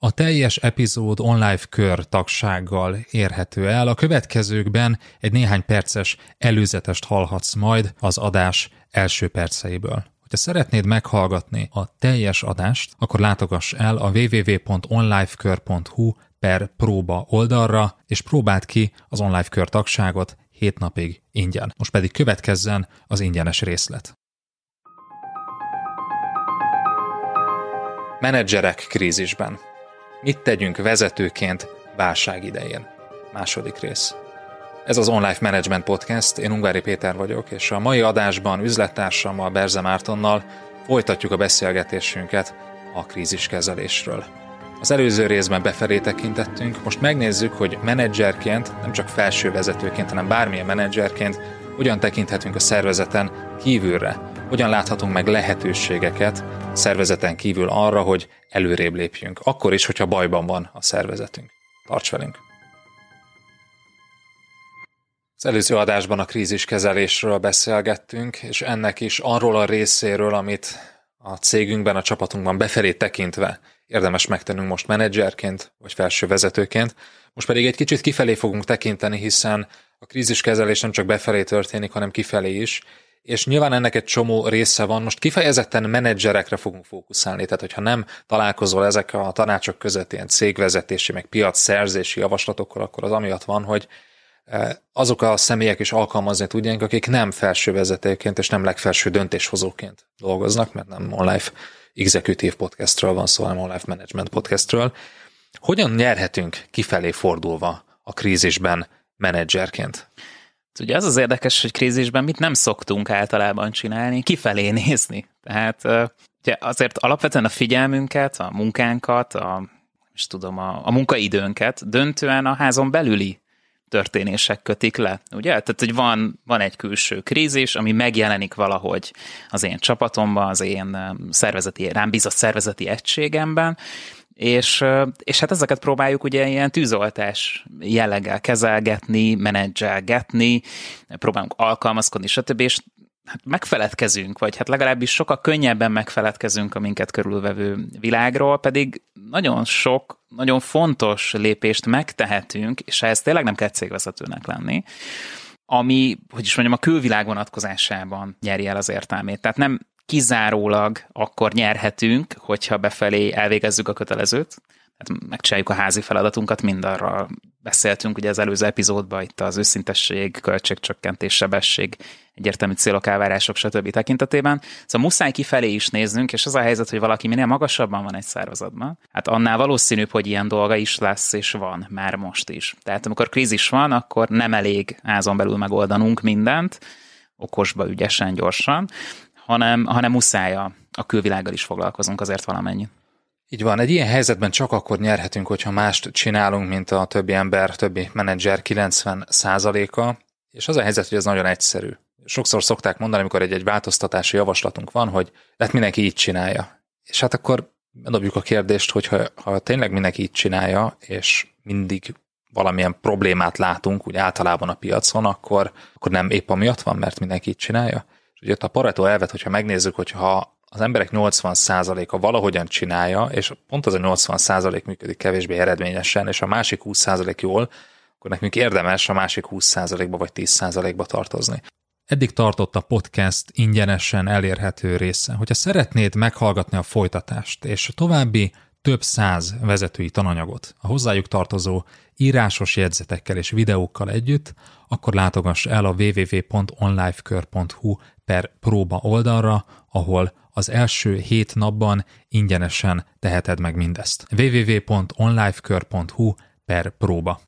A teljes epizód online kör tagsággal érhető el. A következőkben egy néhány perces előzetest hallhatsz majd az adás első perceiből. Ha szeretnéd meghallgatni a teljes adást, akkor látogass el a www.onlifekör.hu per próba oldalra, és próbáld ki az online kör tagságot 7 napig ingyen. Most pedig következzen az ingyenes részlet. Menedzserek krízisben. Mit tegyünk vezetőként válság idején? Második rész. Ez az Online Management Podcast, én Ungári Péter vagyok, és a mai adásban üzlettársammal, Berze Mártonnal folytatjuk a beszélgetésünket a kríziskezelésről. Az előző részben befelé tekintettünk, most megnézzük, hogy menedzserként, nem csak felső vezetőként, hanem bármilyen menedzserként hogyan tekinthetünk a szervezeten kívülre, hogyan láthatunk meg lehetőségeket szervezeten kívül arra, hogy előrébb lépjünk, akkor is, hogyha bajban van a szervezetünk. Tarts velünk! Az előző adásban a kríziskezelésről beszélgettünk, és ennek is arról a részéről, amit a cégünkben, a csapatunkban befelé tekintve érdemes megtennünk most menedzserként, vagy felső vezetőként. Most pedig egy kicsit kifelé fogunk tekinteni, hiszen a kríziskezelés nem csak befelé történik, hanem kifelé is, és nyilván ennek egy csomó része van. Most kifejezetten menedzserekre fogunk fókuszálni, tehát hogyha nem találkozol ezek a tanácsok között ilyen cégvezetési, meg piac szerzési javaslatokkal, akkor az amiatt van, hogy eh, azok a személyek is alkalmazni tudják, akik nem felső vezetőként és nem legfelső döntéshozóként dolgoznak, mert nem online executive podcastről van szó, hanem online management podcastről. Hogyan nyerhetünk kifelé fordulva a krízisben menedzserként? Ugye az az érdekes, hogy krízisben mit nem szoktunk általában csinálni, kifelé nézni. Tehát ugye azért alapvetően a figyelmünket, a munkánkat, a, és tudom, a, a munkaidőnket döntően a házon belüli történések kötik le, ugye? Tehát, hogy van, van egy külső krízis, ami megjelenik valahogy az én csapatomban, az én szervezeti, rám bízott szervezeti egységemben, és, és hát ezeket próbáljuk ugye ilyen tűzoltás jelleggel kezelgetni, menedzselgetni, próbálunk alkalmazkodni, stb. És hát megfeledkezünk, vagy hát legalábbis sokkal könnyebben megfeledkezünk a minket körülvevő világról, pedig nagyon sok, nagyon fontos lépést megtehetünk, és ehhez tényleg nem kell cégvezetőnek lenni, ami, hogy is mondjam, a külvilág vonatkozásában nyeri el az értelmét. Tehát nem kizárólag akkor nyerhetünk, hogyha befelé elvégezzük a kötelezőt, tehát megcsináljuk a házi feladatunkat, mind arra beszéltünk ugye az előző epizódban, itt az őszintesség, költségcsökkentés, sebesség, egyértelmű célok, elvárások, stb. tekintetében. Szóval muszáj kifelé is néznünk, és az a helyzet, hogy valaki minél magasabban van egy szervezetben, hát annál valószínűbb, hogy ilyen dolga is lesz, és van, már most is. Tehát amikor krízis van, akkor nem elég házon belül megoldanunk mindent, okosba, ügyesen, gyorsan, hanem, hanem muszáj a, a külvilággal is foglalkozunk azért valamennyi. Így van, egy ilyen helyzetben csak akkor nyerhetünk, hogyha mást csinálunk, mint a többi ember, többi menedzser 90%-a, és az a helyzet, hogy ez nagyon egyszerű. Sokszor szokták mondani, amikor egy, egy változtatási javaslatunk van, hogy lehet mindenki így csinálja. És hát akkor dobjuk a kérdést, hogy ha, ha tényleg mindenki így csinálja, és mindig valamilyen problémát látunk, úgy általában a piacon, akkor, akkor nem épp amiatt van, mert mindenki így csinálja. És ugye a Pareto elvet, hogyha megnézzük, hogyha az emberek 80%-a valahogyan csinálja, és pont az a 80% működik kevésbé eredményesen, és a másik 20% jól, akkor nekünk érdemes a másik 20%-ba vagy 10%-ba tartozni. Eddig tartott a podcast ingyenesen elérhető része. Hogyha szeretnéd meghallgatni a folytatást, és további több száz vezetői tananyagot a hozzájuk tartozó írásos jegyzetekkel és videókkal együtt, akkor látogass el a www.onlifekör.hu per próba oldalra, ahol az első hét napban ingyenesen teheted meg mindezt. www.onlifekör.hu per próba.